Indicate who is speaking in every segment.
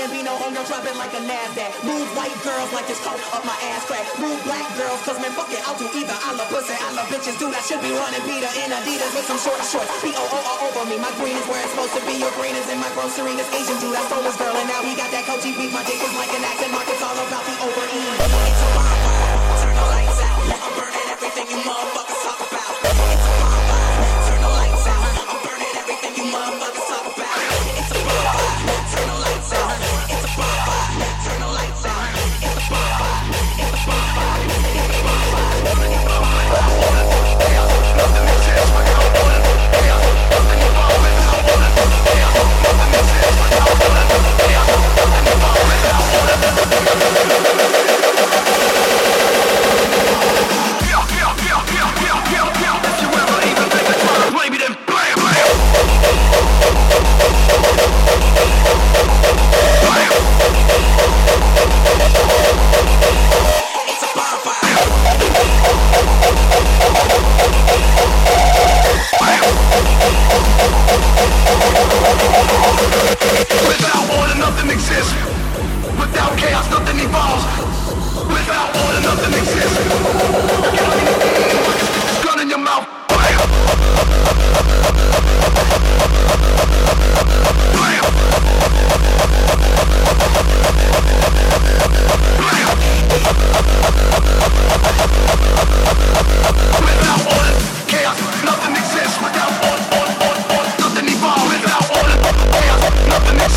Speaker 1: Childish no homegirl dropping like a Nasdaq. Move white girls like it's coat up my ass crack. Move black girls, cause man, fuck it, I'll do either. I love pussy, I love bitches, dude. I should be running PETA in Adidas with some short shorts. P-O-O over me. My green is where it's supposed to be. Your green is in my grocery. This Asian dude, I stole this girl, and now he got that coachy beef. My dick is like an accent mark. It's all about the overeating. It's a bonfire. Turn the lights out. I'm burning everything you motherfuckers talk about. It's a bonfire. Turn the lights out. I'm burning everything you motherfuckers
Speaker 2: Without order, chaos, nothing exists. Without order,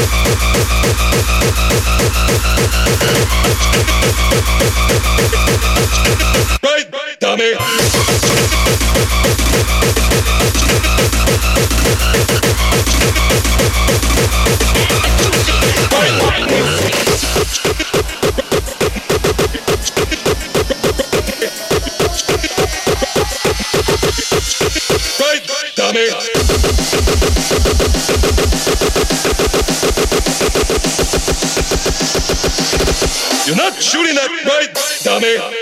Speaker 3: Thank you.
Speaker 4: Dummy.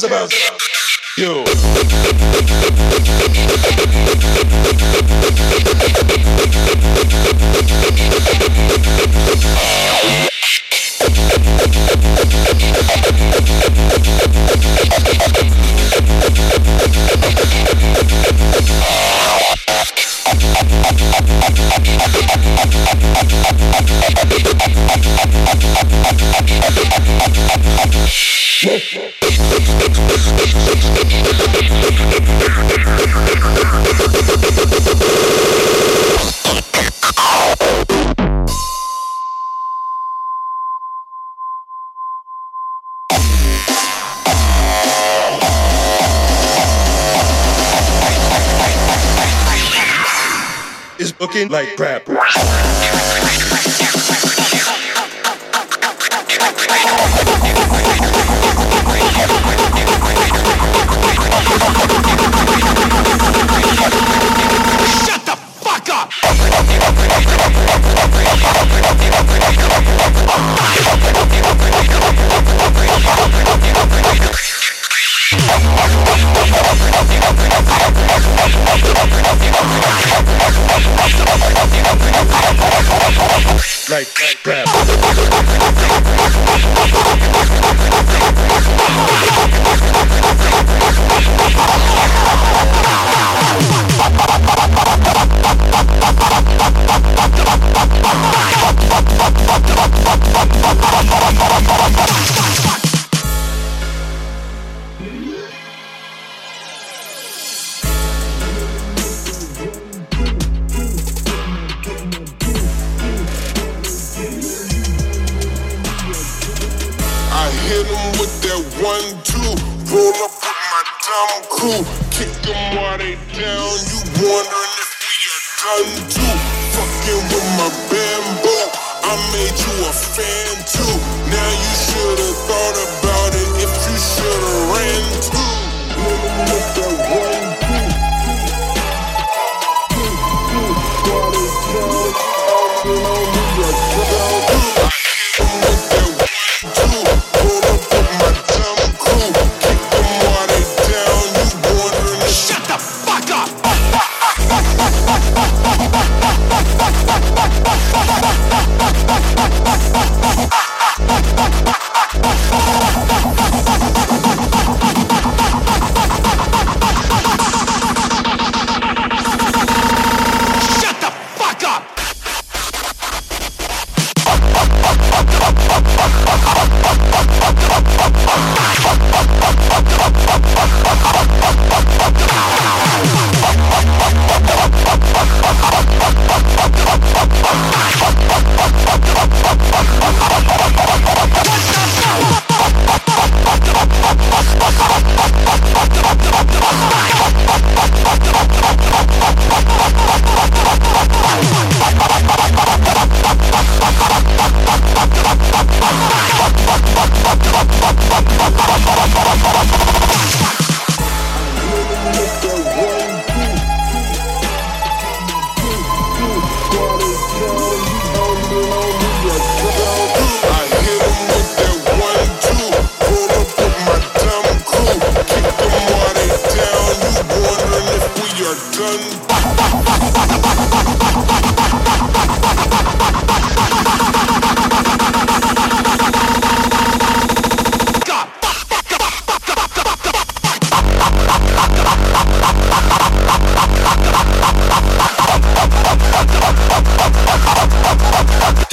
Speaker 2: Cares about you.
Speaker 4: Is looking like crap.
Speaker 5: Out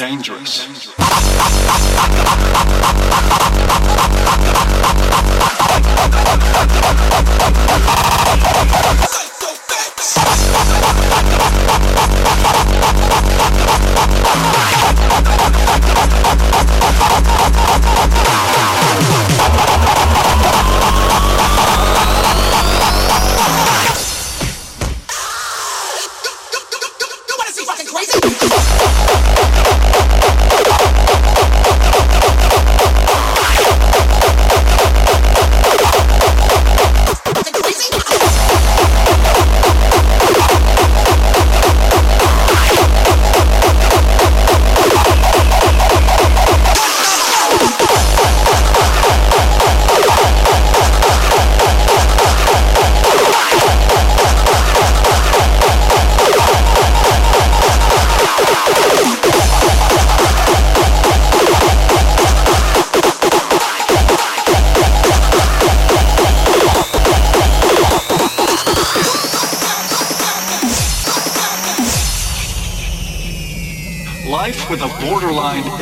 Speaker 6: dangerous.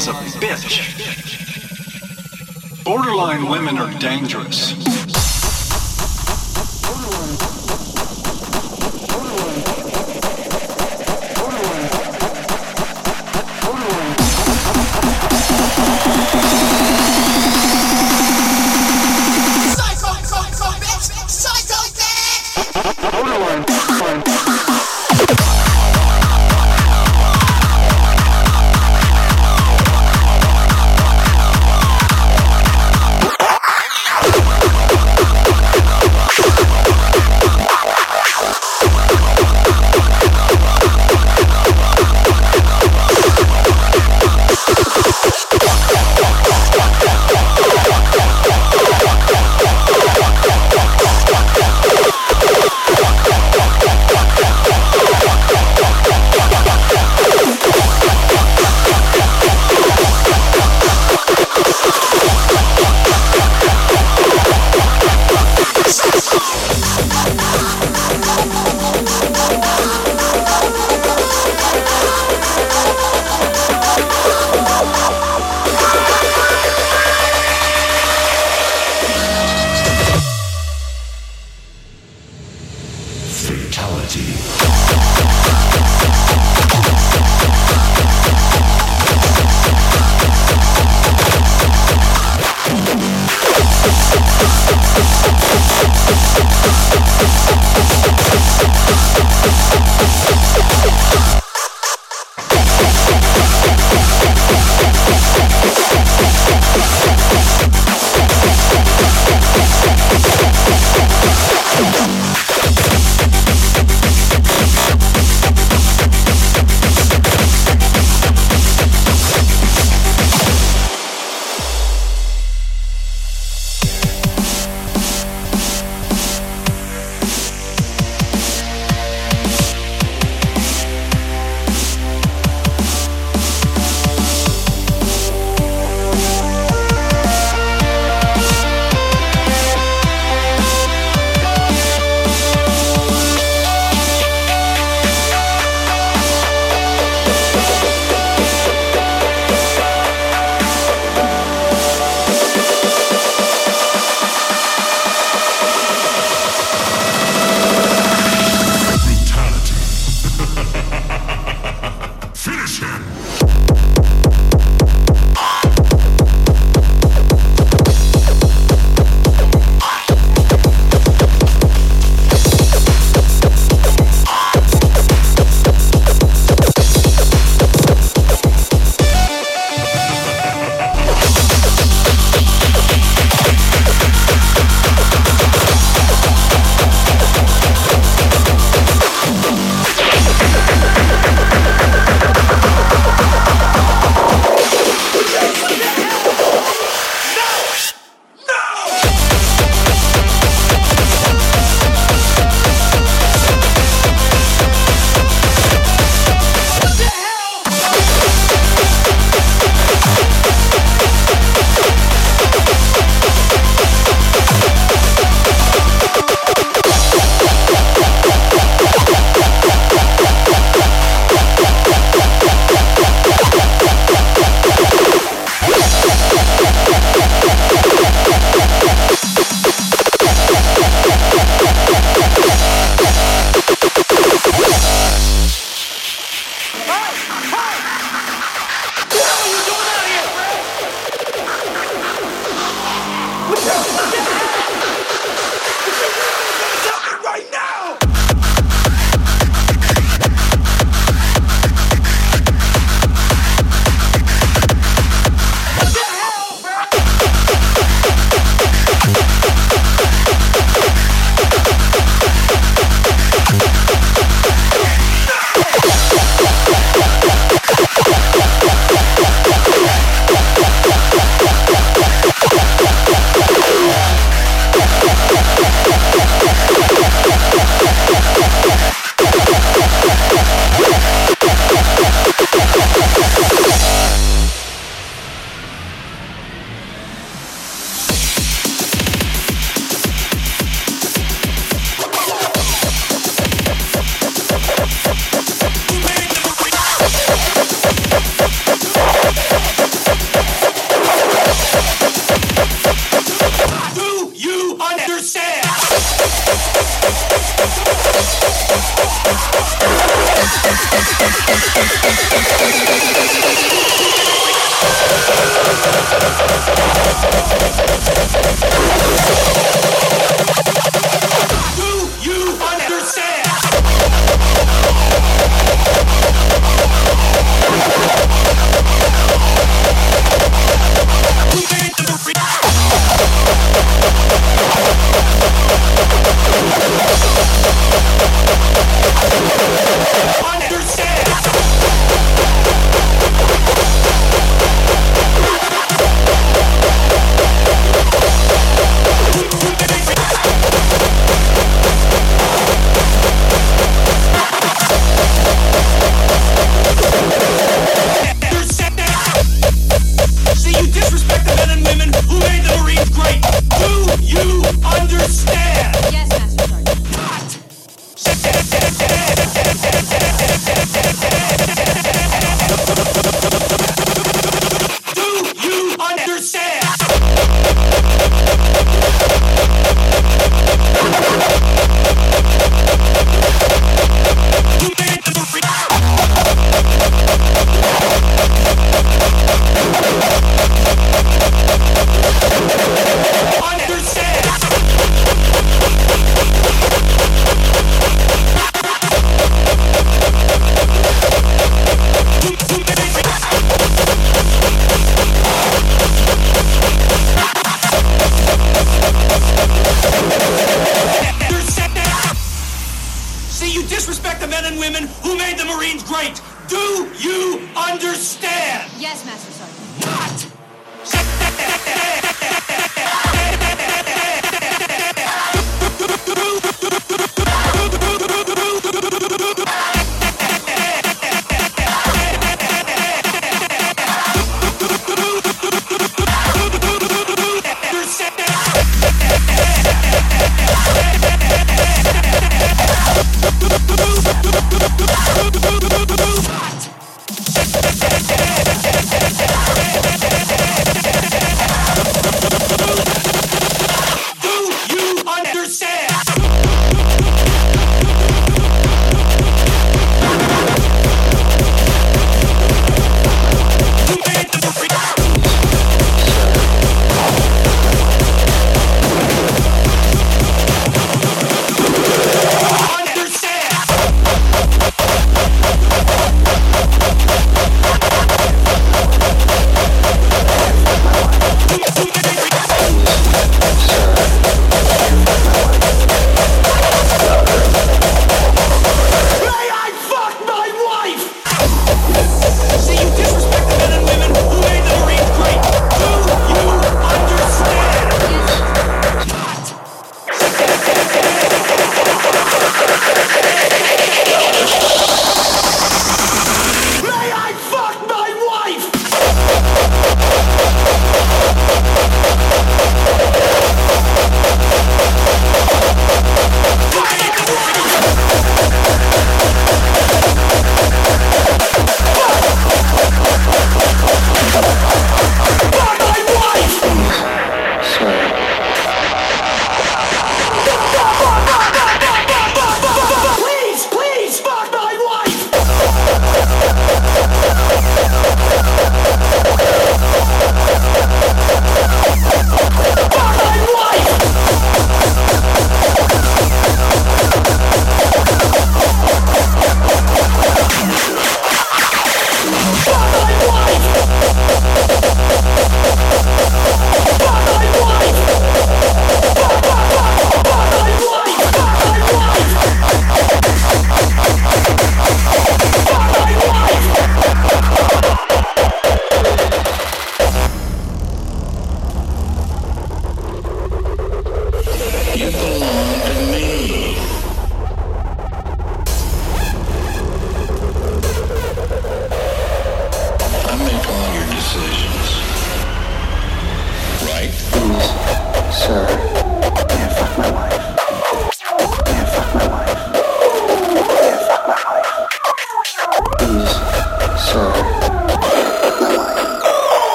Speaker 6: Is a bitch. Borderline women are dangerous.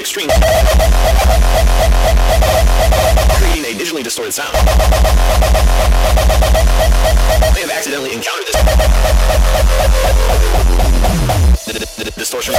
Speaker 7: extreme, creating a digitally distorted sound. I have accidentally encountered this distortion.